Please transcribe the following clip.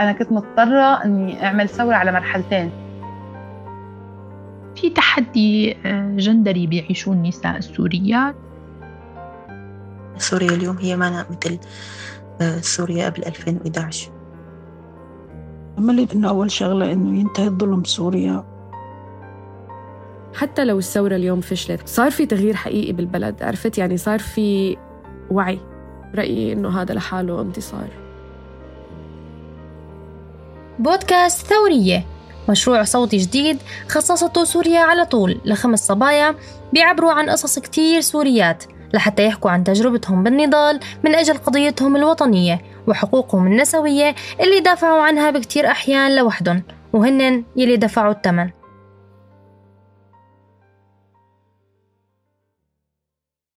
أنا كنت مضطرة إني أعمل ثورة على مرحلتين. في تحدي آه، جندري بيعيشوه النساء السوريات سوريا اليوم هي ما مثل آه، سوريا قبل 2011 أملت إنه أول شغلة إنه ينتهي الظلم بسوريا. حتى لو الثورة اليوم فشلت صار في تغيير حقيقي بالبلد عرفت؟ يعني صار في وعي رأيي إنه هذا لحاله انتصار. بودكاست ثورية. مشروع صوتي جديد خصصته سوريا على طول لخمس صبايا بيعبروا عن قصص كتير سوريات لحتى يحكوا عن تجربتهم بالنضال من أجل قضيتهم الوطنية وحقوقهم النسوية اللي دافعوا عنها بكتير أحيان لوحدهم وهن يلي دفعوا الثمن.